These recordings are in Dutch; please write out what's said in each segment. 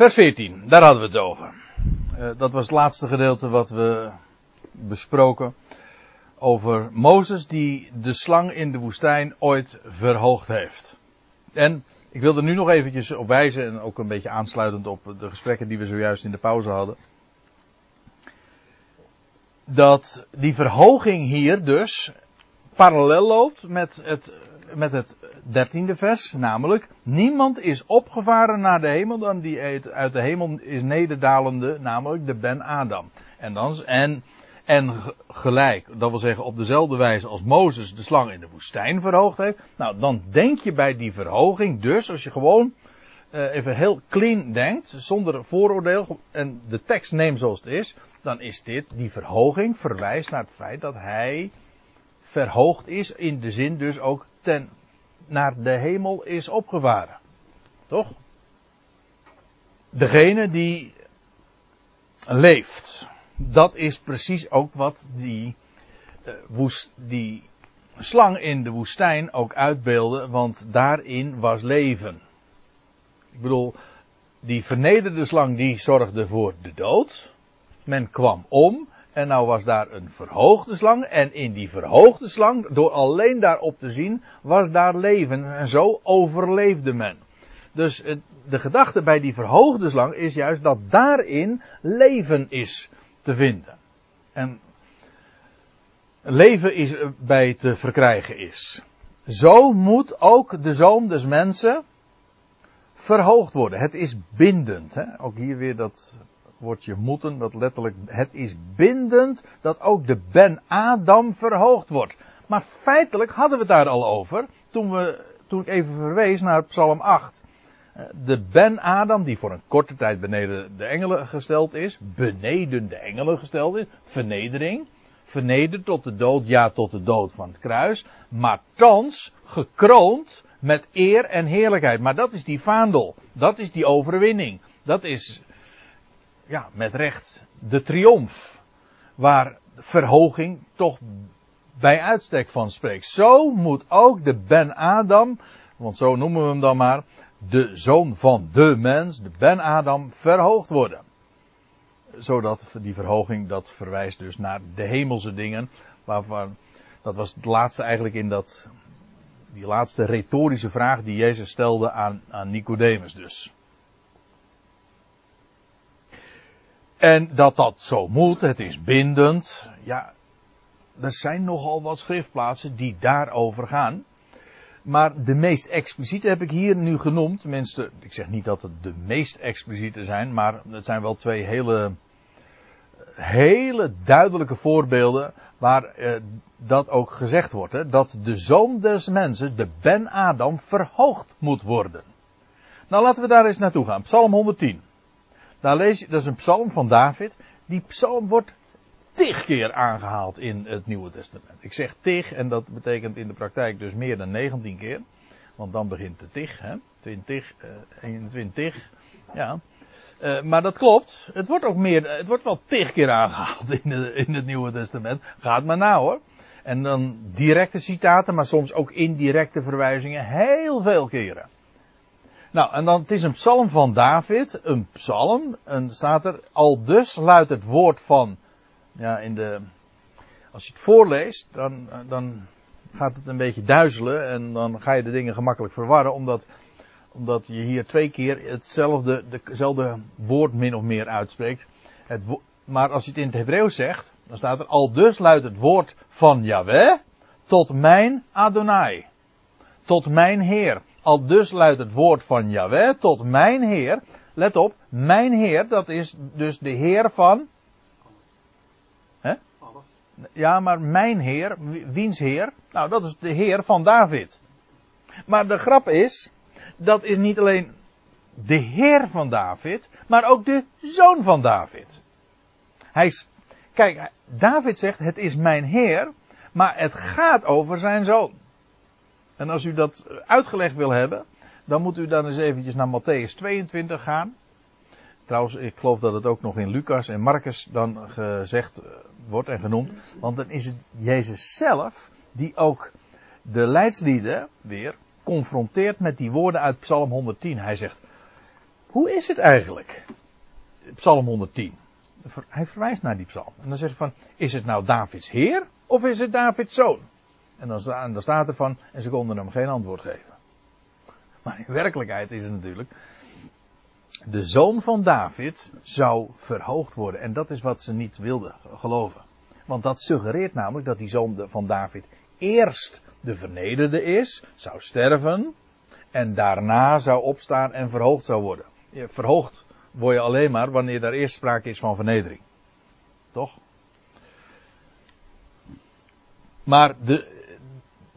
Vers 14, daar hadden we het over. Uh, dat was het laatste gedeelte wat we besproken. Over Mozes die de slang in de woestijn ooit verhoogd heeft. En ik wil er nu nog eventjes op wijzen en ook een beetje aansluitend op de gesprekken die we zojuist in de pauze hadden. Dat die verhoging hier dus parallel loopt met het, met het dertiende vers, namelijk niemand is opgevaren naar de hemel dan die uit de hemel is nederdalende, namelijk de Ben Adam. En dan, en, en gelijk, dat wil zeggen op dezelfde wijze als Mozes de slang in de woestijn verhoogd heeft. Nou, dan denk je bij die verhoging dus, als je gewoon uh, even heel clean denkt, zonder vooroordeel, en de tekst neemt zoals het is, dan is dit, die verhoging verwijst naar het feit dat hij verhoogd is, in de zin dus ook ten, naar de hemel is opgevaren. Toch? Degene die leeft. Dat is precies ook wat die, uh, woest, die slang in de woestijn ook uitbeelde, want daarin was leven. Ik bedoel, die vernederde slang die zorgde voor de dood. Men kwam om en nou was daar een verhoogde slang. En in die verhoogde slang, door alleen daarop te zien, was daar leven. En zo overleefde men. Dus de gedachte bij die verhoogde slang is juist dat daarin leven is te vinden. En leven is bij te verkrijgen is. Zo moet ook de zoon des mensen verhoogd worden. Het is bindend. Hè? Ook hier weer dat woordje moeten, dat letterlijk, het is bindend dat ook de Ben Adam verhoogd wordt. Maar feitelijk hadden we het daar al over, toen, we, toen ik even verwees naar Psalm 8. Eh, de Ben Adam, die voor een korte tijd beneden de engelen gesteld is, beneden de engelen gesteld is, vernedering, vernederd tot de dood, ja tot de dood van het kruis, maar thans gekroond met eer en heerlijkheid. Maar dat is die vaandel, dat is die overwinning, dat is ja, met recht de triomf. Waar verhoging toch bij uitstek van spreekt. Zo moet ook de Ben Adam, want zo noemen we hem dan maar, de zoon van de mens, de Ben Adam, verhoogd worden. Zodat die verhoging, dat verwijst dus naar de hemelse dingen, waarvan, dat was het laatste eigenlijk in dat, die laatste retorische vraag die Jezus stelde aan, aan Nicodemus dus. En dat dat zo moet, het is bindend. Ja, er zijn nogal wat schriftplaatsen die daarover gaan. Maar de meest expliciete heb ik hier nu genoemd. Tenminste, ik zeg niet dat het de meest expliciete zijn, maar het zijn wel twee hele, hele duidelijke voorbeelden waar eh, dat ook gezegd wordt. Hè, dat de zoon des mensen, de Ben Adam, verhoogd moet worden. Nou laten we daar eens naartoe gaan. Psalm 110. Dat is een psalm van David. Die psalm wordt tig keer aangehaald in het Nieuwe Testament. Ik zeg tig en dat betekent in de praktijk dus meer dan 19 keer. Want dan begint de tig, hè. 20, uh, 21, ja. Uh, maar dat klopt. Het wordt ook meer, het wordt wel tig keer aangehaald in, in het Nieuwe Testament. Gaat maar na hoor. En dan directe citaten, maar soms ook indirecte verwijzingen. Heel veel keren. Nou, en dan, het is een psalm van David, een psalm, en staat er, al dus luidt het woord van, ja, in de, als je het voorleest, dan, dan gaat het een beetje duizelen en dan ga je de dingen gemakkelijk verwarren, omdat, omdat je hier twee keer hetzelfde, dezelfde woord min of meer uitspreekt. Het, maar als je het in het Hebreeuws zegt, dan staat er, al dus luidt het woord van Yahweh tot mijn Adonai. Tot mijn Heer. Al dus luidt het woord van Yahweh tot mijn Heer. Let op, mijn Heer, dat is dus de Heer van. Hè? Ja, maar mijn Heer, wiens Heer? Nou, dat is de Heer van David. Maar de grap is, dat is niet alleen de Heer van David, maar ook de zoon van David. Hij is, kijk, David zegt, het is mijn Heer, maar het gaat over zijn zoon. En als u dat uitgelegd wil hebben, dan moet u dan eens eventjes naar Matthäus 22 gaan. Trouwens, ik geloof dat het ook nog in Lucas en Marcus dan gezegd eh, wordt en genoemd. Want dan is het Jezus zelf die ook de leidslieden weer confronteert met die woorden uit Psalm 110. Hij zegt, hoe is het eigenlijk? Psalm 110. Hij verwijst naar die psalm. En dan zegt hij van, is het nou Davids heer of is het Davids zoon? En dan, staat er van, en ze konden hem geen antwoord geven. Maar in werkelijkheid is het natuurlijk, de zoon van David zou verhoogd worden. En dat is wat ze niet wilden geloven. Want dat suggereert namelijk dat die zoon van David eerst de vernederde is, zou sterven, en daarna zou opstaan en verhoogd zou worden. Verhoogd word je alleen maar wanneer er eerst sprake is van vernedering. Toch? Maar de,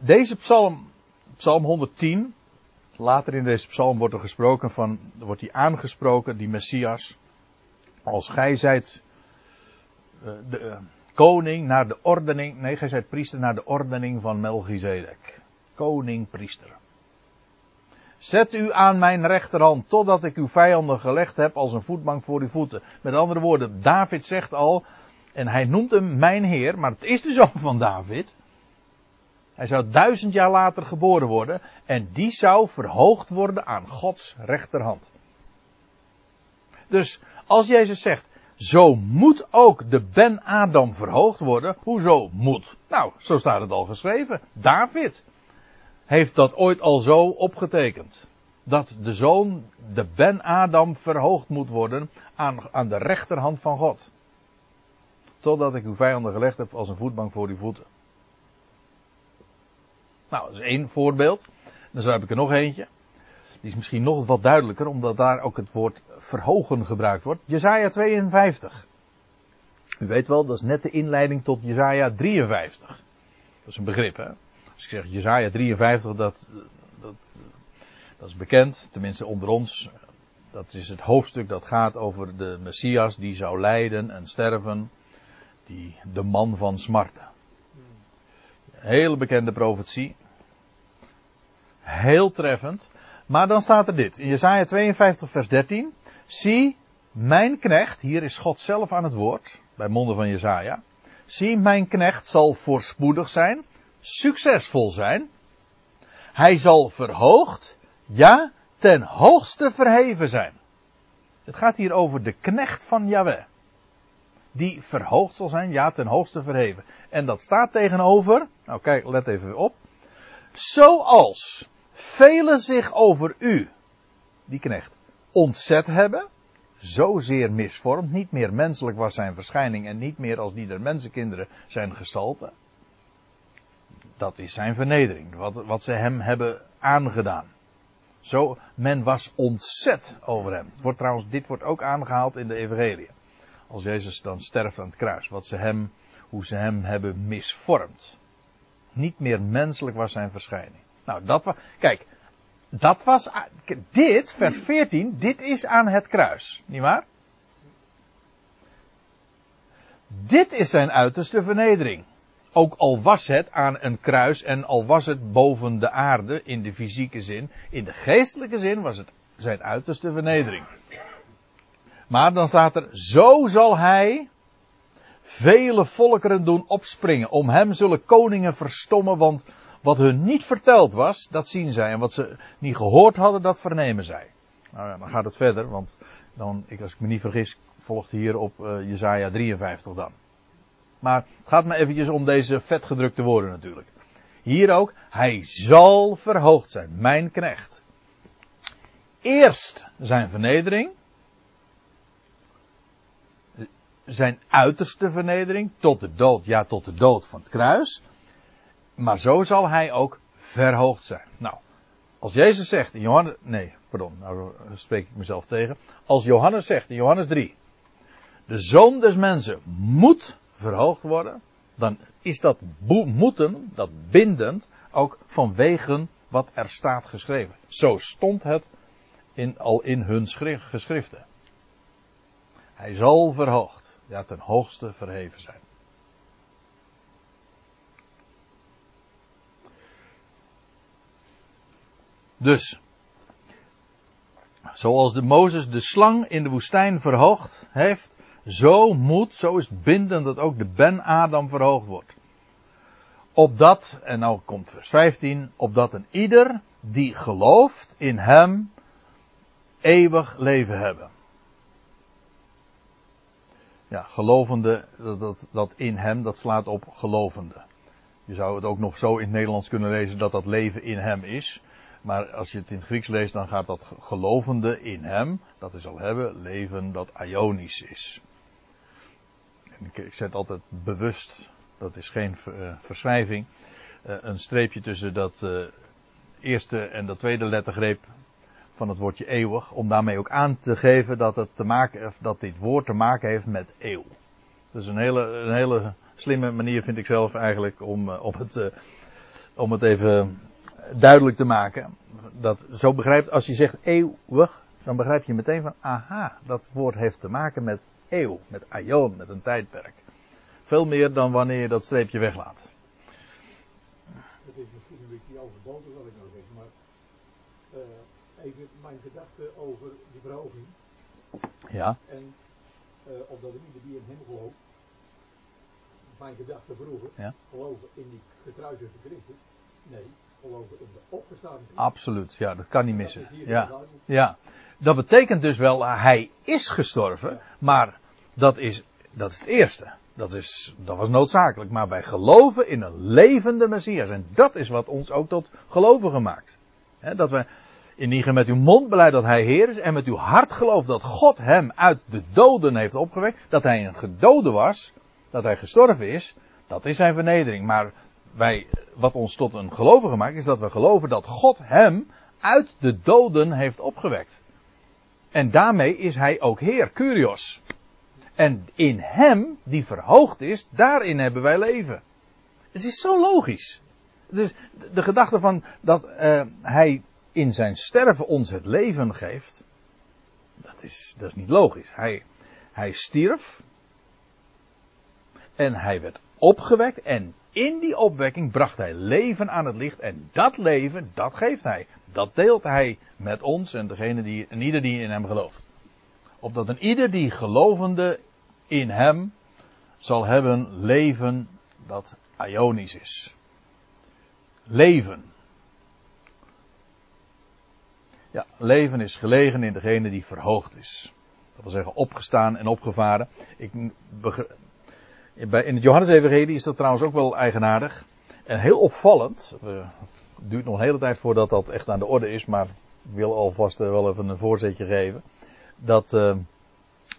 deze psalm, psalm 110, later in deze psalm wordt er gesproken van, wordt hij aangesproken, die Messias, als gij zijt uh, de uh, koning naar de ordening, nee, gij zijt priester naar de ordening van Melchizedek. Koning, priester. Zet u aan mijn rechterhand totdat ik uw vijanden gelegd heb als een voetbank voor uw voeten. Met andere woorden, David zegt al, en hij noemt hem mijn heer, maar het is de zoon van David. Hij zou duizend jaar later geboren worden en die zou verhoogd worden aan Gods rechterhand. Dus als Jezus zegt, zo moet ook de Ben-Adam verhoogd worden, hoezo moet? Nou, zo staat het al geschreven. David heeft dat ooit al zo opgetekend. Dat de zoon, de Ben-Adam, verhoogd moet worden aan, aan de rechterhand van God. Totdat ik uw vijanden gelegd heb als een voetbank voor uw voeten. Nou, dat is één voorbeeld. Dan heb ik er nog eentje. Die is misschien nog wat duidelijker, omdat daar ook het woord verhogen gebruikt wordt. Jezaja 52. U weet wel, dat is net de inleiding tot Jezaja 53. Dat is een begrip, hè. Als ik zeg Jezaja 53, dat, dat, dat is bekend, tenminste onder ons. Dat is het hoofdstuk dat gaat over de Messias die zou lijden en sterven. Die, de man van smarten. Hele bekende profetie. Heel treffend. Maar dan staat er dit. In Jesaja 52 vers 13. Zie, mijn knecht, hier is God zelf aan het woord, bij monden van Jesaja. Zie, mijn knecht zal voorspoedig zijn, succesvol zijn. Hij zal verhoogd, ja, ten hoogste verheven zijn. Het gaat hier over de knecht van Yahweh. Die verhoogd zal zijn, ja, ten hoogste verheven. En dat staat tegenover, nou kijk, let even op. Zoals velen zich over u, die knecht, ontzet hebben, zozeer misvormd, niet meer menselijk was zijn verschijning en niet meer als die der mensenkinderen zijn gestalte. Dat is zijn vernedering, wat, wat ze hem hebben aangedaan. Zo, men was ontzet over hem. Wordt trouwens, dit wordt ook aangehaald in de evangelie. Als Jezus dan sterft aan het kruis, wat ze hem, hoe ze hem hebben misvormd. Niet meer menselijk was zijn verschijning. Nou, dat was, kijk, dat was, dit, vers 14, dit is aan het kruis, niet waar? Dit is zijn uiterste vernedering. Ook al was het aan een kruis en al was het boven de aarde in de fysieke zin, in de geestelijke zin was het zijn uiterste vernedering. Maar dan staat er, zo zal hij vele volkeren doen opspringen. Om hem zullen koningen verstommen, want wat hun niet verteld was, dat zien zij. En wat ze niet gehoord hadden, dat vernemen zij. Nou ja, dan gaat het verder, want dan, als ik me niet vergis, volgt hier op uh, Jezaja 53 dan. Maar het gaat me eventjes om deze vetgedrukte woorden natuurlijk. Hier ook, hij zal verhoogd zijn, mijn knecht. Eerst zijn vernedering, zijn uiterste vernedering, tot de dood, ja tot de dood van het kruis. Maar zo zal hij ook verhoogd zijn. Nou, als Jezus zegt in Johannes, nee, pardon, nou spreek ik mezelf tegen. Als Johannes zegt in Johannes 3, de zoon des mensen moet verhoogd worden, dan is dat moeten, dat bindend, ook vanwege wat er staat geschreven. Zo stond het in, al in hun geschriften. Hij zal verhoogd, ja ten hoogste verheven zijn. Dus, zoals de Mozes de slang in de woestijn verhoogd heeft, zo moet, zo is bindend dat ook de Ben-Adam verhoogd wordt. Opdat, en nou komt vers 15, opdat een ieder die gelooft in hem eeuwig leven hebben. Ja, gelovende, dat, dat, dat in hem, dat slaat op gelovende. Je zou het ook nog zo in het Nederlands kunnen lezen dat dat leven in hem is. Maar als je het in het Grieks leest, dan gaat dat gelovende in hem, dat is al hebben, leven dat ionisch is. En ik, zet altijd bewust, dat is geen uh, verschrijving, uh, een streepje tussen dat uh, eerste en dat tweede lettergreep van het woordje eeuwig, om daarmee ook aan te geven dat, het te maken, dat dit woord te maken heeft met eeuw. Dus een hele, een hele slimme manier vind ik zelf eigenlijk om, om, het, om het even duidelijk te maken. Dat zo begrijpt, als je zegt eeuwig, dan begrijp je meteen van, aha, dat woord heeft te maken met eeuw, met aion, met een tijdperk. Veel meer dan wanneer je dat streepje weglaat. Het is misschien een beetje overbodig wat ik nou zeg, maar uh, even mijn gedachten over die verhoging. Ja. En uh, of dat ieder die in hem gelooft, mijn gedachten vroeger, ja. geloven in die gekruisigde Christus, nee, geloven in de opgestaan Christus. Absoluut, ja, dat kan niet missen. Ja. Ja. Dat betekent dus wel, hij is gestorven, maar dat is, dat is het eerste. Dat, is, dat was noodzakelijk. Maar wij geloven in een levende Messias. En dat is wat ons ook tot gelovigen maakt. He, dat wij in ieder met uw mond beleid dat hij Heer is. En met uw hart gelooft dat God hem uit de doden heeft opgewekt. Dat hij een gedode was. Dat hij gestorven is. Dat is zijn vernedering. Maar wij, wat ons tot een gelovige maakt, is dat we geloven dat God hem uit de doden heeft opgewekt. En daarmee is hij ook Heer, Curios. En in hem, die verhoogd is, daarin hebben wij leven. Het is zo logisch. Het is de gedachte van dat uh, hij in zijn sterven ons het leven geeft. Dat is, dat is niet logisch. Hij, hij stierf. En hij werd opgewekt. En in die opwekking bracht hij leven aan het licht. En dat leven, dat geeft hij. Dat deelt hij met ons en degene die, en ieder die in hem gelooft. Opdat een ieder die gelovende in hem zal hebben leven dat ionisch is. Leven. Ja, leven is gelegen in degene die verhoogd is. Dat wil zeggen opgestaan en opgevaren. Ik, in het Johannes-evangelie is dat trouwens ook wel eigenaardig. En heel opvallend. Het duurt nog een hele tijd voordat dat echt aan de orde is. Maar ik wil alvast wel even een voorzetje geven. Dat uh,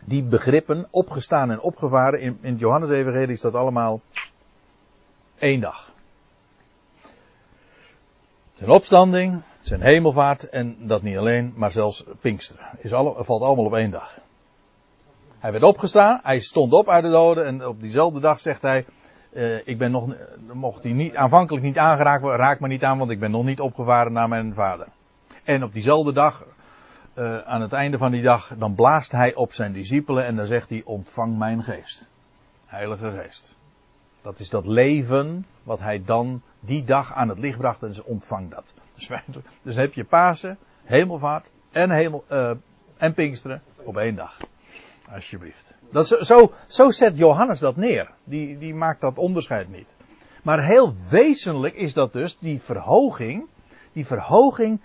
die begrippen, opgestaan en opgevaren, in, in het Johannes-evangelie is dat allemaal één dag. Zijn opstanding, zijn hemelvaart en dat niet alleen, maar zelfs Pinksteren. Is alle, valt allemaal op één dag. Hij werd opgestaan, hij stond op uit de doden en op diezelfde dag zegt hij, uh, ik ben nog, mocht hij niet, aanvankelijk niet aangeraakt worden, raak me niet aan, want ik ben nog niet opgevaren naar mijn vader. En op diezelfde dag, uh, aan het einde van die dag, dan blaast hij op zijn discipelen en dan zegt hij, ontvang mijn geest. Heilige geest. Dat is dat leven wat hij dan die dag aan het licht bracht en ze ontvang dat. Dus, dus heb je Pasen, hemelvaart en, hemel, uh, en Pinksteren op één dag. Alsjeblieft. Dat zo, zo zet Johannes dat neer. Die, die maakt dat onderscheid niet. Maar heel wezenlijk is dat dus die verhoging. Die verhoging.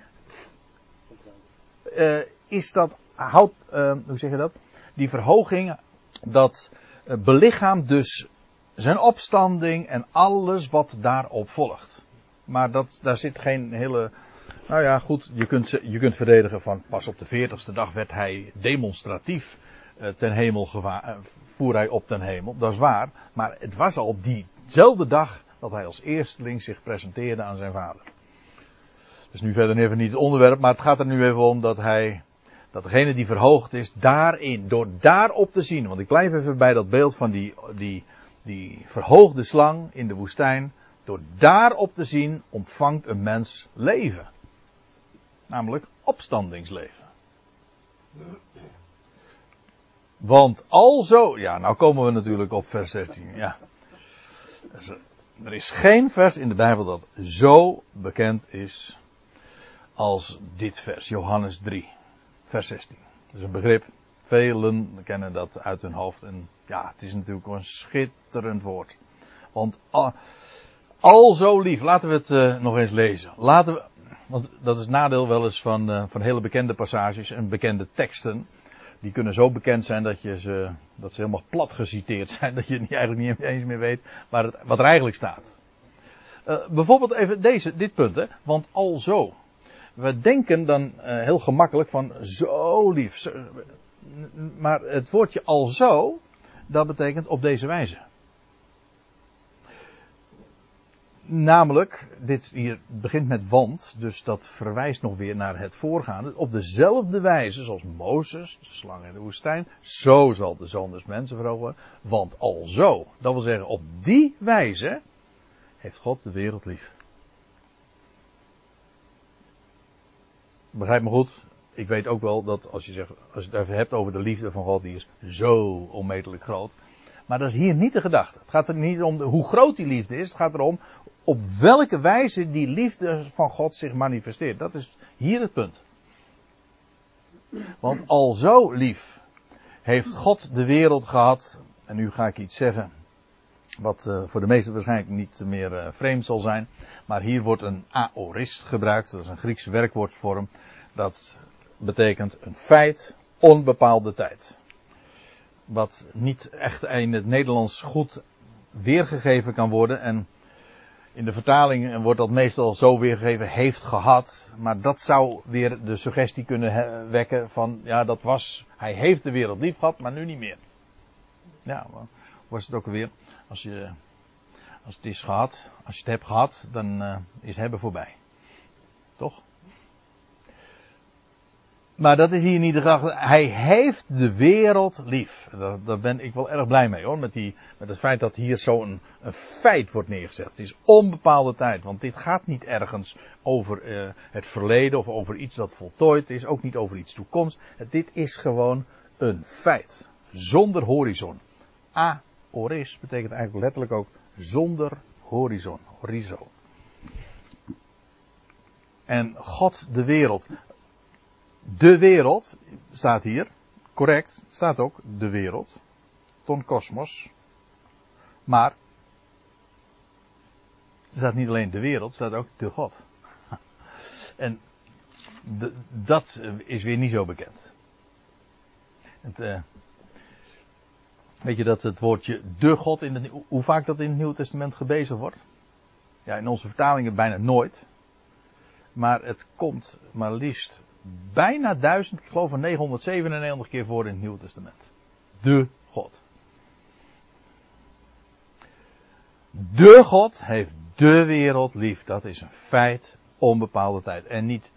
Uh, is dat. Houdt. Uh, hoe zeg je dat? Die verhoging. Dat belichaamt dus zijn opstanding en alles wat daarop volgt. Maar dat, daar zit geen hele. Nou ja, goed. Je kunt, je kunt verdedigen van. Pas op de veertigste dag werd hij demonstratief ten hemel gevaar, voer hij op ten hemel. Dat is waar. Maar het was al diezelfde dag dat hij als eersteling zich presenteerde aan zijn vader. Dus nu verder even niet het onderwerp, maar het gaat er nu even om dat hij, dat degene die verhoogd is, daarin, door daarop te zien. Want ik blijf even bij dat beeld van die, die, die verhoogde slang in de woestijn. Door daarop te zien ontvangt een mens leven. Namelijk opstandingsleven. Want alzo, ja, nou komen we natuurlijk op vers 16. Ja. Er is geen vers in de Bijbel dat zo bekend is als dit vers, Johannes 3, vers 16. Dat is een begrip, velen kennen dat uit hun hoofd. En ja, het is natuurlijk een schitterend woord. Want al, zo lief, laten we het uh, nog eens lezen. Laten we, Want dat is nadeel wel eens van, uh, van hele bekende passages en bekende teksten. Die kunnen zo bekend zijn dat, je ze, dat ze helemaal plat geciteerd zijn. Dat je eigenlijk niet eens meer weet wat er eigenlijk staat. Uh, bijvoorbeeld even deze, dit punt. Hè? Want al zo. We denken dan heel gemakkelijk van zo lief. Maar het woordje al zo, dat betekent op deze wijze. Namelijk, dit hier begint met want, dus dat verwijst nog weer naar het voorgaande. Op dezelfde wijze zoals Mozes, de slang in de woestijn, zo zal de zoon des mensen verhogen. Want al zo, dat wil zeggen, op die wijze heeft God de wereld lief. Begrijp me goed, ik weet ook wel dat als je, zegt, als je het even hebt over de liefde van God, die is zo onmetelijk groot. Maar dat is hier niet de gedachte. Het gaat er niet om hoe groot die liefde is. Het gaat erom op welke wijze die liefde van God zich manifesteert. Dat is hier het punt. Want al zo lief heeft God de wereld gehad. En nu ga ik iets zeggen. Wat uh, voor de meesten waarschijnlijk niet meer uh, vreemd zal zijn. Maar hier wordt een aorist gebruikt. Dat is een Griekse werkwoordvorm. Dat betekent een feit, onbepaalde tijd. Wat niet echt in het Nederlands goed weergegeven kan worden. En in de vertaling wordt dat meestal zo weergegeven, heeft gehad. Maar dat zou weer de suggestie kunnen wekken van, ja dat was, hij heeft de wereld lief gehad, maar nu niet meer. Ja, was het ook weer, als je, als het is gehad, als je het hebt gehad, dan uh, is hebben voorbij. Toch? Maar dat is hier niet de gedachte. Hij heeft de wereld lief. Daar, daar, ben ik wel erg blij mee hoor. Met, die, met het feit dat hier zo'n een, feit wordt neergezet. Het is onbepaalde tijd. Want dit gaat niet ergens over uh, het verleden of over iets dat voltooid is. Ook niet over iets toekomst. Dit is gewoon een feit. Zonder horizon. Aoris betekent eigenlijk letterlijk ook zonder horizon. Horizo. En God de wereld de wereld, staat hier, correct, staat ook de wereld, ton kosmos. Maar, er staat niet alleen de wereld, staat ook de God. En dat is weer niet zo bekend. Het, uh, weet je dat het woordje de God, in het, hoe vaak dat in het Nieuwe Testament gebezigd wordt? Ja, in onze vertalingen bijna nooit. Maar het komt maar liefst bijna duizend, ik geloof van 997 keer voor in het Nieuwe Testament. De God. De God heeft de wereld lief. Dat is een feit, onbepaalde tijd. En niet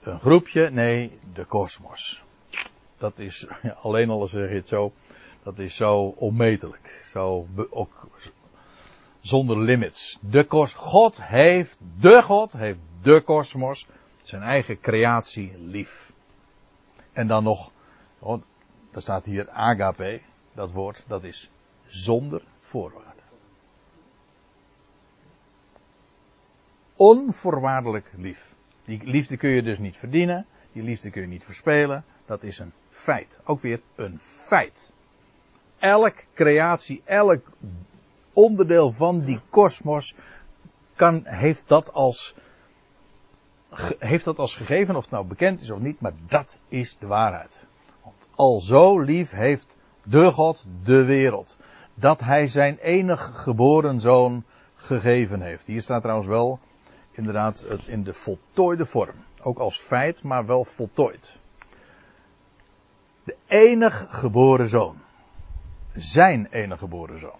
een groepje, nee, de kosmos. Dat is, alleen al zeg je het zo, dat is zo onmetelijk. Zo, ook zonder limits. De kos, God heeft, de God heeft de kosmos zijn eigen creatie lief. En dan nog, oh, er staat hier agape, dat woord, dat is zonder voorwaarden. Onvoorwaardelijk lief. Die liefde kun je dus niet verdienen, die liefde kun je niet verspelen, dat is een feit. Ook weer een feit. Elk creatie, elk onderdeel van die kosmos kan, heeft dat als heeft dat als gegeven, of het nou bekend is of niet, maar dat is de waarheid. Want al zo lief heeft de God de wereld, dat hij zijn enig geboren zoon gegeven heeft. Hier staat trouwens wel inderdaad het in de voltooide vorm. Ook als feit, maar wel voltooid. De enig geboren zoon. Zijn enig geboren zoon.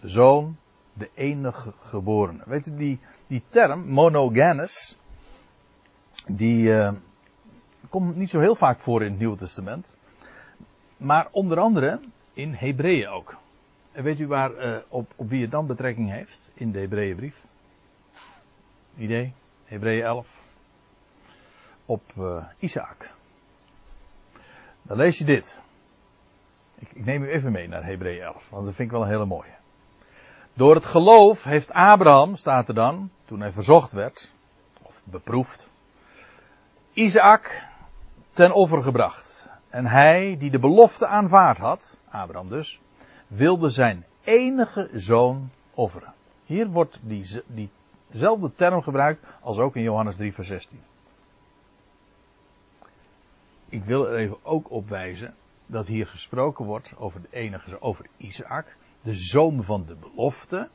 De zoon de enige geborene. Weet u, die, die term, monogenes, die uh, komt niet zo heel vaak voor in het Nieuwe Testament. Maar onder andere in Hebreeën ook. En weet u waar, uh, op, op wie het dan betrekking heeft in de Hebreeënbrief? Idee? Hebreeën 11. Op uh, Isaac. Dan lees je dit. Ik, ik neem u even mee naar Hebreeën 11, want dat vind ik wel een hele mooie. Door het geloof heeft Abraham, staat er dan, toen hij verzocht werd, of beproefd, Isaac ten offer gebracht. En hij, die de belofte aanvaard had, Abraham dus, wilde zijn enige zoon offeren. Hier wordt die, die dezelfde term gebruikt als ook in Johannes 3 vers 16. Ik wil er even ook op wijzen dat hier gesproken wordt over de enige, over Isaac, de zoon van de belofte.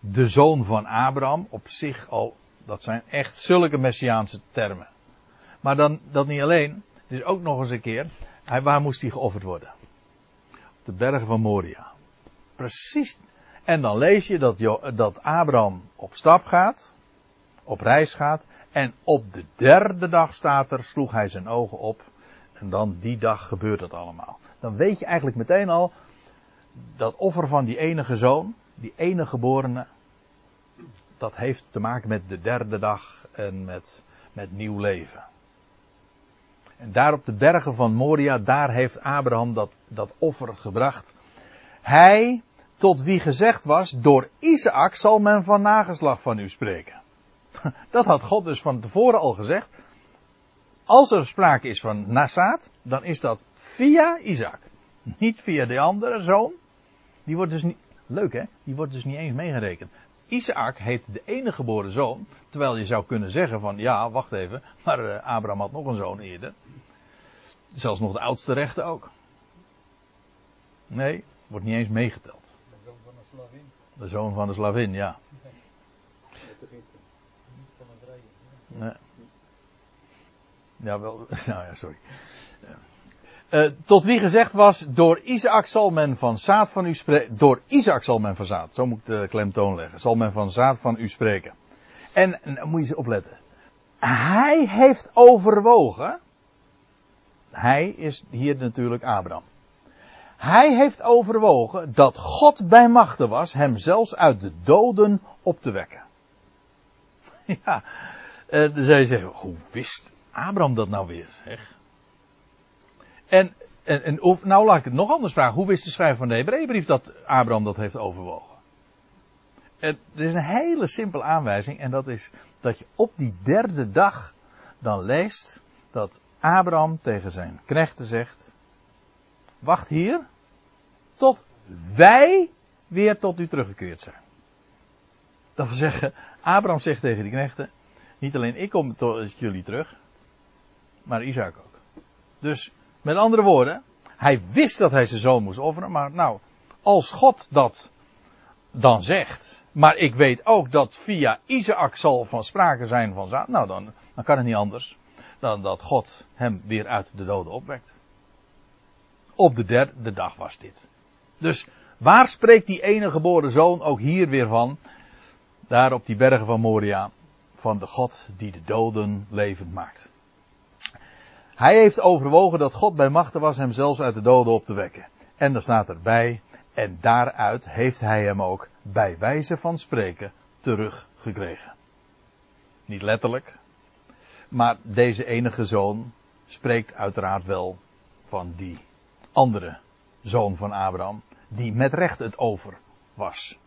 De zoon van Abraham, op zich al, dat zijn echt zulke messiaanse termen. Maar dan, dat niet alleen, het is ook nog eens een keer, hij, waar moest hij geofferd worden? Op de bergen van Moria. Precies. En dan lees je dat, dat Abraham op stap gaat, op reis gaat, en op de derde dag staat er, sloeg hij zijn ogen op, en dan die dag gebeurt dat allemaal. Dan weet je eigenlijk meteen al, dat offer van die enige zoon, die enige geborene, dat heeft te maken met de derde dag en met, met nieuw leven. En daar op de bergen van Moria, daar heeft Abraham dat, dat offer gebracht. Hij, tot wie gezegd was, door Isaac zal men van nageslag van u spreken. Dat had God dus van tevoren al gezegd. Als er sprake is van nazaat, dan is dat via Isaac. Niet via de andere zoon. Die wordt dus niet, leuk hè, die wordt dus niet eens meegerekend. Isaac heet de enige geboren zoon. Terwijl je zou kunnen zeggen van ja, wacht even. Maar uh, Abraham had nog een zoon eerder. Zelfs nog de oudste rechter ook. Nee, wordt niet eens meegeteld. De zoon van een slavin. De zoon van de slavin, ja. Nee. Ja, wel. Nou ja, sorry. Uh, tot wie gezegd was, door Isaac zal men van zaad van u spreken. Door Isaac zal men van zaad, zo moet ik de klemtoon leggen. Zal men van zaad van u spreken. En, en moet je eens opletten. Hij heeft overwogen. Hij is hier natuurlijk Abraham. Hij heeft overwogen dat God bij machten was hem zelfs uit de doden op te wekken. Ja, dan zou je zeggen, hoe wist Abraham dat nou weer? Zeg? En, en, en nou laat ik het nog anders vragen. Hoe wist de schrijver van de Hebreeënbrief dat Abraham dat heeft overwogen? En er is een hele simpele aanwijzing en dat is dat je op die derde dag dan leest dat Abraham tegen zijn knechten zegt, wacht hier tot wij weer tot u teruggekeerd zijn. Dat wil zeggen, Abraham zegt tegen die knechten, niet alleen ik kom tot jullie terug, maar Isaac ook. Dus met andere woorden, hij wist dat hij zijn zoon moest offeren, maar nou, als God dat dan zegt, maar ik weet ook dat via Isaac zal van sprake zijn van zaad, nou dan, dan kan het niet anders dan dat God hem weer uit de doden opwekt. Op de derde dag was dit. Dus waar spreekt die ene geboren zoon ook hier weer van? Daar op die bergen van Moria, van de God die de doden levend maakt. Hij heeft overwogen dat God bij machten was hem zelfs uit de doden op te wekken. En dan staat erbij, en daaruit heeft hij hem ook bij wijze van spreken teruggekregen. Niet letterlijk, maar deze enige zoon spreekt uiteraard wel van die andere zoon van Abraham, die met recht het over was.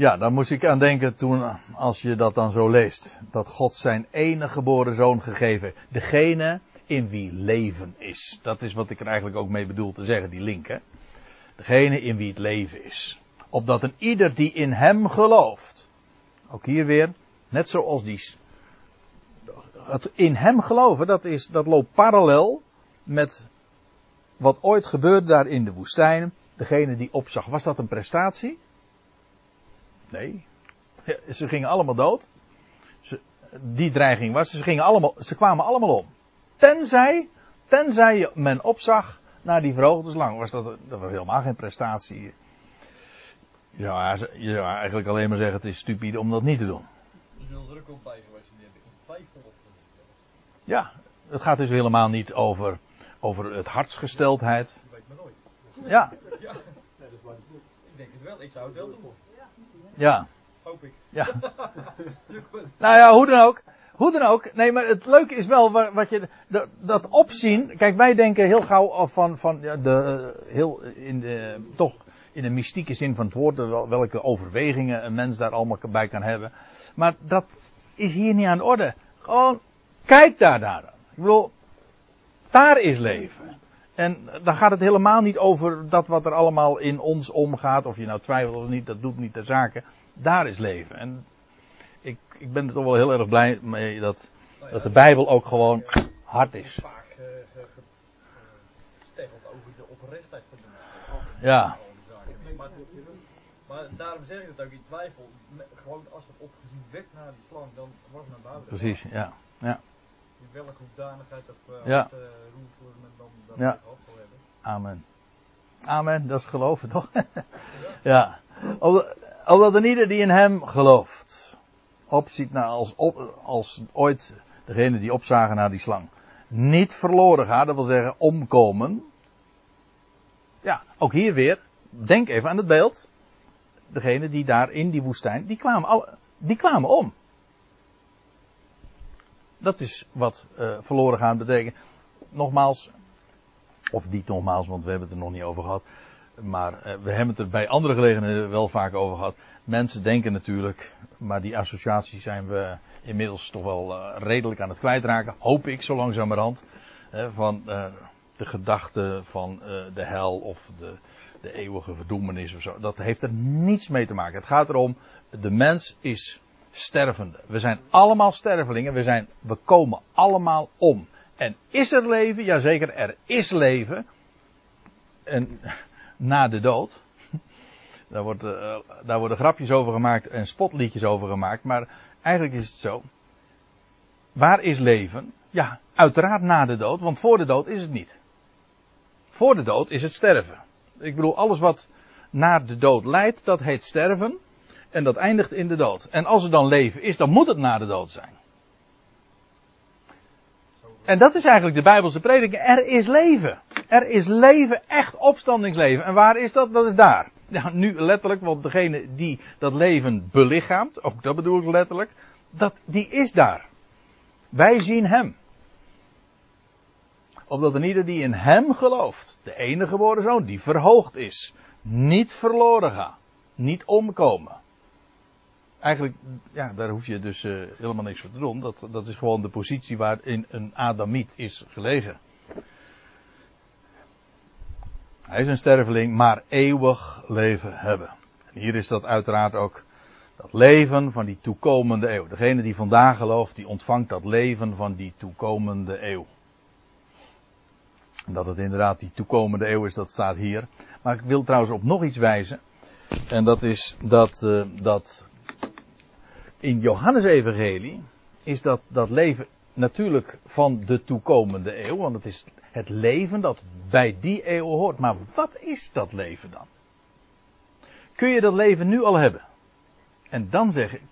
Ja, daar moest ik aan denken toen, als je dat dan zo leest. Dat God zijn enige geboren zoon gegeven. Degene in wie leven is. Dat is wat ik er eigenlijk ook mee bedoel te zeggen, die link. Hè? Degene in wie het leven is. Opdat een ieder die in hem gelooft. Ook hier weer, net zoals die. Het in hem geloven, dat, is, dat loopt parallel met wat ooit gebeurde daar in de woestijn. Degene die opzag. Was dat een prestatie? Nee. Ze gingen allemaal dood. Ze, die dreiging was, ze, gingen allemaal, ze kwamen allemaal om. Tenzij, tenzij men opzag naar die verhoogde slang. Was dat, dat was helemaal geen prestatie. Ja, je zou eigenlijk alleen maar zeggen: het is stupide om dat niet te doen. Er zullen er ook op bij geweest die hebben twijfel Ja, het gaat dus helemaal niet over, over het hartsgesteldheid. Je weet maar nooit. Ja. Ja. Nee, dat is Ik denk het wel, ik zou het wel doen. Ja. Hoop ik. Ja. nou ja, hoe dan ook. Hoe dan ook. Nee, maar het leuke is wel wat je. Dat opzien. Kijk, wij denken heel gauw van. van de, heel in de, toch in de mystieke zin van het woord. Welke overwegingen een mens daar allemaal bij kan hebben. Maar dat is hier niet aan de orde. Gewoon, kijk daar naar. Ik bedoel, daar is leven. En dan gaat het helemaal niet over dat wat er allemaal in ons omgaat. Of je nou twijfelt of niet, dat doet niet de zaken. Daar is leven. En ik, ik ben er toch wel heel erg blij mee dat, Nou dat de Bijbel ook gewoon hard is. Vaak eh, over de oprechtheid van die mensen. Ja. Maar, maar daarom zeg ik dat ook in twijfel. Gewoon als er opgezien werd naar die slang, dan wordt het naar buiten. Precies, ja. ja. In welke hoedanigheid of uh, Ja. ja. roervoer men dan dat Ja. zal hebben. Amen. Amen, dat is geloven toch? ja. Opdat een ieder die in hem gelooft, opziet naar als, op, als ooit degene die opzagen naar die slang, niet verloren gaat, dat wil zeggen omkomen. Ja, ook hier weer, denk even aan het beeld. Degene die daar in die woestijn, die kwamen, al, die kwamen om. Dat is wat eh, verloren gaan betekent. Nogmaals, of niet nogmaals, want we hebben het er nog niet over gehad. Maar eh, we hebben het er bij andere gelegenheden wel vaak over gehad. Mensen denken natuurlijk, maar die associatie zijn we inmiddels toch wel eh, redelijk aan het kwijtraken. Hoop ik zo langzamerhand. Hè, van de gedachte van de hel of de, de eeuwige verdoemenis of zo. Dat heeft er niets mee te maken. Het gaat erom, de mens is stervende. We zijn allemaal stervelingen. We, zijn, we komen allemaal om. En is er leven? Jazeker, er is leven. En na de dood. Daar, wordt, eh, daar worden grapjes over gemaakt en spotliedjes over gemaakt. Maar eigenlijk is het zo. Waar is leven? Ja, uiteraard na de dood, want voor de dood is het niet. Voor de dood is het sterven. Ik bedoel, alles wat naar de dood leidt, dat heet sterven. En dat eindigt in de dood. En als er dan leven is, dan moet het na de dood zijn. En dat is eigenlijk de Bijbelse prediking. Er is leven. Er is leven, echt opstandingsleven. En waar is dat? Dat is daar. Ja, nu letterlijk, want degene die dat leven belichaamt, ook dat bedoel ik letterlijk, dat, die is daar. Wij zien hem. Opdat een ieder die in hem gelooft, de enige geboren zoon, die verhoogd is, niet verloren gaat, niet omkomen. Eigenlijk, ja, daar hoef je dus uh, helemaal niks voor te doen. Dat, dat is gewoon de positie waarin een Adamiet is gelegen. Hij is een sterveling, maar eeuwig leven hebben. En hier is dat uiteraard ook dat leven van die toekomende eeuw. Degene die vandaag gelooft, die ontvangt dat leven van die toekomende eeuw. En dat het inderdaad die toekomende eeuw is, dat staat hier. Maar ik wil trouwens op nog iets wijzen. En dat is dat, uh, dat in Johannes Evangelie is dat, dat leven natuurlijk van de toekomende eeuw. Want het is het leven dat bij die eeuw hoort. Maar wat is dat leven dan? Kun je dat leven nu al hebben? En dan zeg ik,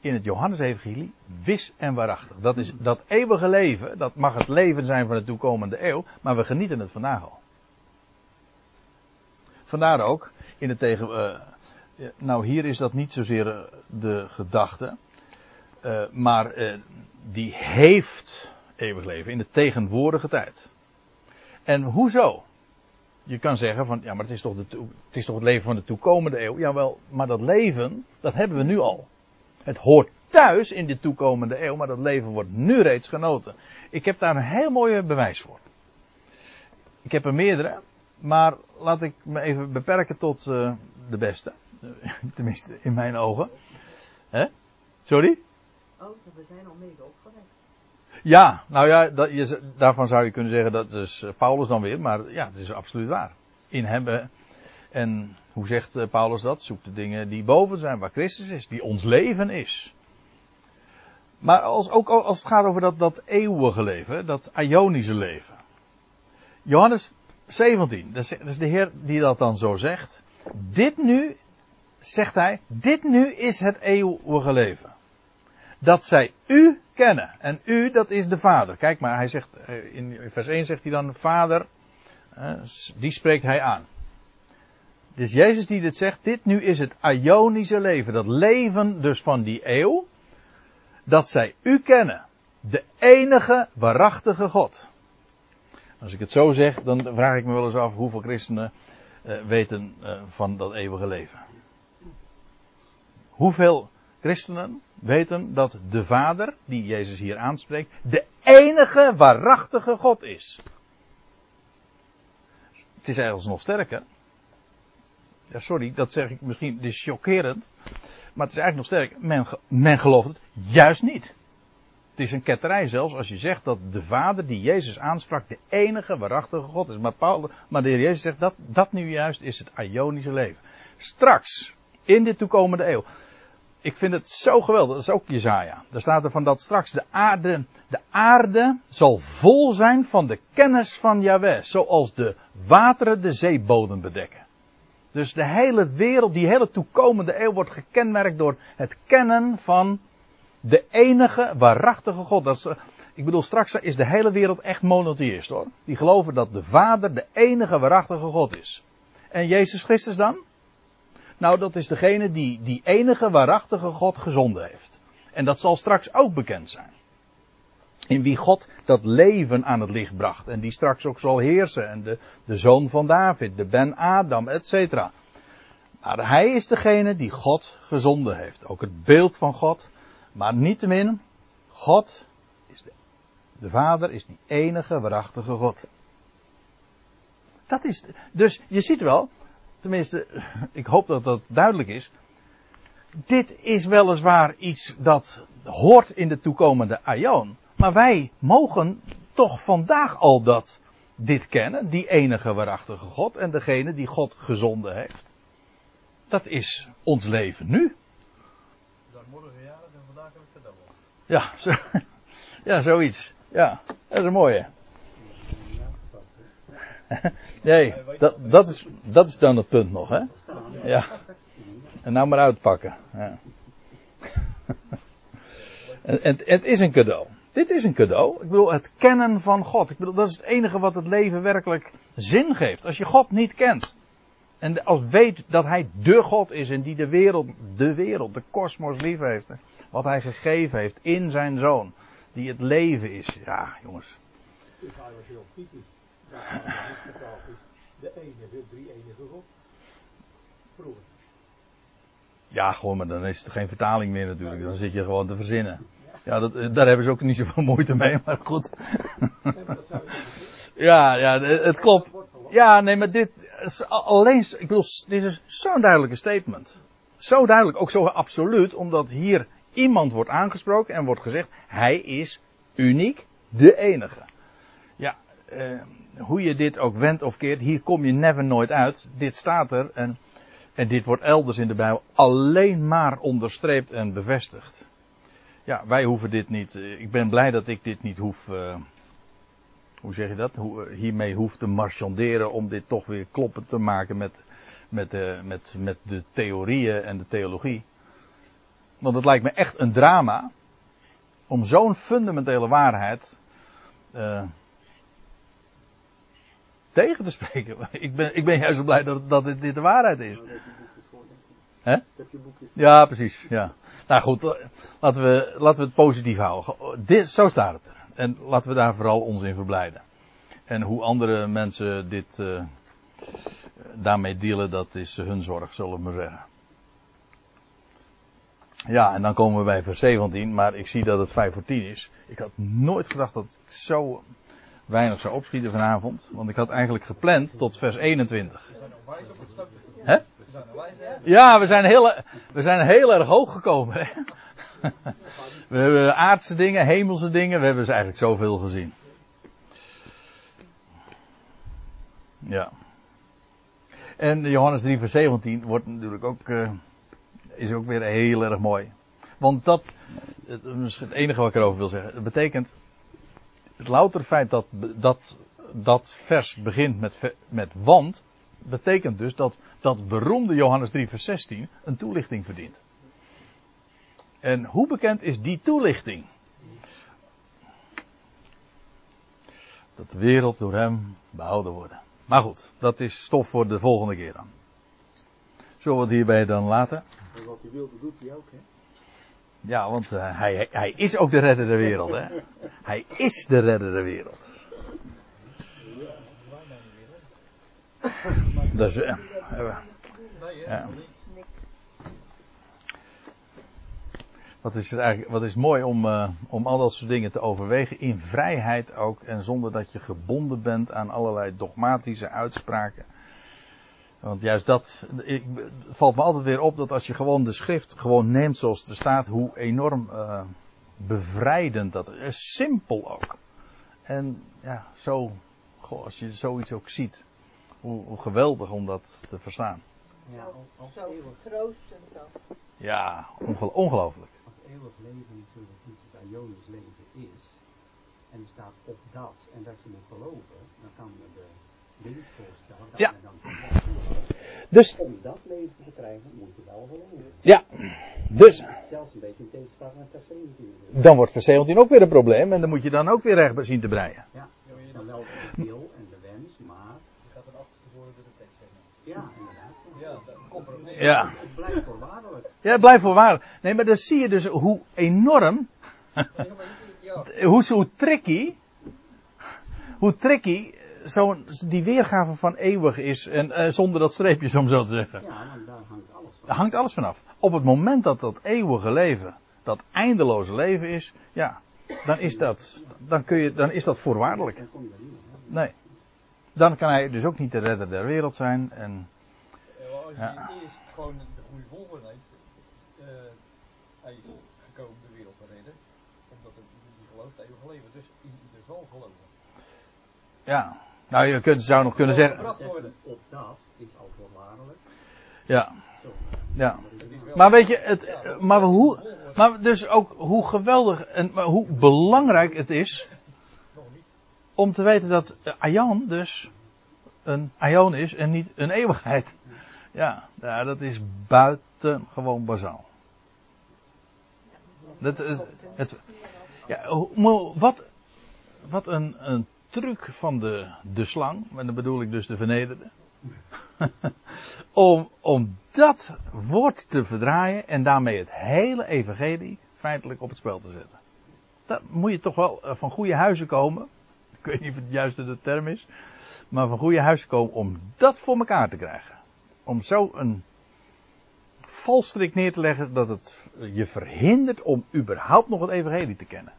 in het Johannes-evangelie, wis en waarachtig. Dat is dat eeuwige leven, dat mag het leven zijn van de toekomende eeuw, maar we genieten het vandaag al. Vandaar ook, in het tegen, uh, nou hier is dat niet zozeer uh, de gedachte, uh, maar die heeft eeuwig leven in de tegenwoordige tijd. En hoezo? Je kan zeggen van, ja, maar het is toch, de, het is toch het leven van de toekomende eeuw? Jawel, maar dat leven, dat hebben we nu al. Het hoort thuis in de toekomende eeuw, maar dat leven wordt nu reeds genoten. Ik heb daar een heel mooi bewijs voor. Ik heb er meerdere, maar laat ik me even beperken tot de beste. Tenminste, in mijn ogen. Hè? Sorry? Oh, we zijn al mede opgewekt. Ja, nou ja, dat, je, daarvan zou je kunnen zeggen dat is Paulus dan weer, maar ja, het is absoluut waar. In hem, en hoe zegt uh, Paulus dat? Zoek de dingen die boven zijn, waar Christus is, die ons leven is. Maar als, ook als het gaat over dat, dat eeuwige leven, dat Ionische leven. Johannes 17, dat is, dat is de Heer die dat dan zo zegt. Dit nu, zegt hij, dit nu is het eeuwige leven. Dat zij u kennen. En u, dat is de Vader. Kijk maar, hij zegt, in vers 1 zegt hij dan, Vader, die spreekt hij aan. Dus Jezus die dit zegt, dit nu is het Ionische leven. Dat leven dus van die eeuw. Dat zij u kennen. De enige waarachtige God. Als ik het zo zeg, dan vraag ik me wel eens af hoeveel christenen uh, weten uh, van dat eeuwige leven. Hoeveel christenen weten dat de Vader, die Jezus hier aanspreekt, de enige waarachtige God is. Het is eigenlijk nog sterker. Ja, sorry, dat zeg ik misschien, is chockerend. Maar het is eigenlijk nog sterker. Men, men gelooft het juist niet. Het is een ketterij zelfs als je zegt dat de Vader die Jezus aansprak de enige waarachtige God is. Maar, maar de Heer Jezus zegt dat dat nu juist is het Ionische leven. Straks, in de toekomende eeuw. Ik vind het zo geweldig, dat is ook Jezaja. Daar staat er van dat straks de aarde, de aarde zal vol zijn van de kennis van Yahweh. Zoals de wateren de zeebodem bedekken. Dus de hele wereld, die hele toekomende eeuw wordt gekenmerkt door het kennen van de enige waarachtige God. Dat is, eh, ik bedoel, straks is de hele wereld echt monotheïst hoor. Die geloven dat de Vader de enige waarachtige God is. En Jezus Christus dan? Nou, dat is degene die die enige waarachtige God gezonden heeft. En dat zal straks ook bekend zijn. In wie God dat leven aan het licht bracht. En die straks ook zal heersen. En de, de zoon van David, de Ben Adam, et cetera. Maar hij is degene die God gezonden heeft. Ook het beeld van God. Maar niettemin, God is de, de Vader is die enige waarachtige God. Dat is, dus je ziet wel, tenminste, ik hoop dat dat duidelijk is. Dit is weliswaar iets dat hoort in de toekomende aion. Maar wij mogen toch vandaag al dat, dit kennen, die enige waarachtige God en degene die God gezonden heeft. Dat is ons leven nu. Dan morgen jarig en vandaag heb ik op. Ja, zo, ja zoiets. Ja, dat is een mooie. Nee, dat, dat, is, dat is dan het punt nog, hè? Ja. En nou maar uitpakken. Ja. En, het is een cadeau. Dit is een cadeau. Ik bedoel, het kennen van God. Ik bedoel, dat is het enige wat het leven werkelijk zin geeft. Als je God niet kent. En als weet dat Hij de God is en die de wereld, de wereld, de kosmos lief heeft. Wat Hij gegeven heeft in zijn Zoon. Die het leven is. Ja, jongens. Heel. Vertaald is. De enige, drie enige God. Vroeger. Ja, gewoon, maar dan is het geen vertaling meer natuurlijk. Dan zit je gewoon te verzinnen. Ja, dat, eh, daar hebben ze ook niet zoveel moeite mee, maar goed. Ja, ja, het het klopt. Ja, nee, maar dit is alleen, ik bedoel, dit is zo'n duidelijke statement. Zo duidelijk, ook zo absoluut, omdat hier iemand wordt aangesproken en wordt gezegd, hij is uniek, de enige. Ja, eh, hoe je dit ook wendt of keert, hier kom je never nooit uit. Dit staat er en, en dit wordt elders in de Bijbel alleen maar onderstreept en bevestigd. Ja, wij hoeven dit niet, eh, ik ben blij dat ik dit niet hoef, eh, hoe zeg je dat, eh, hiermee hoef te marchanderen om dit toch weer kloppend te maken met, met, eh, met, met de theorieën en de theologie. Want het lijkt me echt een drama om zo'n fundamentele waarheid tegen te spreken. Ik ben, ik ben juist zo blij dat, dat dit, dit de waarheid is. Hè? Ja, precies. Ja. Nou goed, laten we, laten we het positief houden. Dit, zo staat het er. En laten we daar vooral ons in verblijden. En hoe andere mensen dit eh, daarmee dealen, dat is hun zorg, zullen we maar zeggen. Ja, en dan komen we bij vers 17, maar ik zie dat het 5 voor 10 is. Ik had nooit gedacht dat ik zo weinig zou opschieten vanavond. Want ik had eigenlijk gepland tot vers 21. We zijn nog wijs op het stapje. Hè? We zijn nog wijs, hè? Ja, we zijn heel, we zijn heel erg hoog gekomen. Hè? We hebben aardse dingen, hemelse dingen, we hebben ze eigenlijk zoveel gezien. Ja. En Johannes 3 vers 17 wordt natuurlijk ook, eh, is ook weer heel erg mooi. Want dat, het, het enige wat ik erover wil zeggen, het betekent, het louter feit dat, dat, dat vers begint met, met want, betekent dus dat dat beroemde Johannes 3 vers 16 een toelichting verdient. En hoe bekend is die toelichting? Dat de wereld door hem behouden wordt. Maar goed, dat is stof voor de volgende keer dan. Zullen we hierbij dan laten? En wat hij wilde, doet hij ook, hè? Ja, want eh, hij, hij is ook de redder der wereld, hè? Hij is de redder der wereld. Dus. Wat is, het eigenlijk, wat is mooi om, om al dat soort dingen te overwegen. In vrijheid ook. En zonder dat je gebonden bent aan allerlei dogmatische uitspraken. Want juist dat. Ik, het valt me altijd weer op dat als je gewoon de schrift gewoon neemt zoals het er staat. Hoe enorm uh, bevrijdend dat is. Simpel ook. En ja, zo. Goh, als je zoiets ook ziet. Hoe, hoe geweldig om dat te verstaan. Ja, als, Zo troostend. Ja, onge- ongelooflijk. als eeuwig leven natuurlijk niet het Ionisch leven is, en er staat op dat, en dat je moet geloven, dan kan de Ja. Dus, om dat leven te krijgen moet je wel geloven. ja. Dus, Zelfs een beetje in tegenspraak met 17. dan wordt 17 ook weer een probleem. En dan moet je dan ook weer recht zien te breien. Ja, dan wel de wil en de wens, maar, Je gaat een achterste woorden door de tekst zeggen. ja, inderdaad. Ja, dat komt. Ja. Het blijft voorwaardelijk. Ja, blijf voorwaar. Nee, maar dan zie je dus hoe enorm, hoe, hoe tricky, hoe tricky zo'n, die weergave van eeuwig is. En eh, zonder dat streepje, om zo te zeggen. Ja, want daar hangt alles van. Daar hangt alles vanaf. Op het moment dat dat eeuwige leven, dat eindeloze leven is, ja, dan is dat, dan kun je, dan is dat voorwaardelijk. Niet. Nee. Dan kan hij dus ook niet de redder der wereld zijn. En, Ja, als je eerst gewoon de goede volgorde heeft, eh, hij is gekomen de wereld te redden, omdat het die gelooft eeuwig leven, dus ieder zal geloven. ja. Nou, je kunt, zou nog kunnen zeggen. Op dat is al voorwaardelijk. Ja, ja. Het Maar weet je, het, maar hoe, maar dus ook hoe geweldig en maar hoe belangrijk het is om te weten dat Aion dus een Aion is en niet een eeuwigheid. Ja, ja dat is buitengewoon bazaal. Dat, is- het, ja, wat, wat een, een truc van de, de slang, en dan bedoel ik dus de vernederde. om, om dat woord te verdraaien en daarmee het hele evangelie feitelijk op het spel te zetten. Dat moet je toch wel eh, van goede huizen komen. Ik weet niet of het juiste de term is. Maar van goede huizen komen om dat voor elkaar te krijgen. Om zo een valstrik neer te leggen dat het je verhindert om überhaupt nog het evangelie te kennen.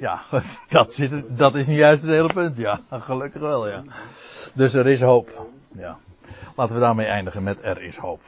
Ja, dat, zit, dat is niet juist het hele punt, ja. Gelukkig wel, ja. Dus er is hoop. Ja. Laten we daarmee eindigen met er is hoop.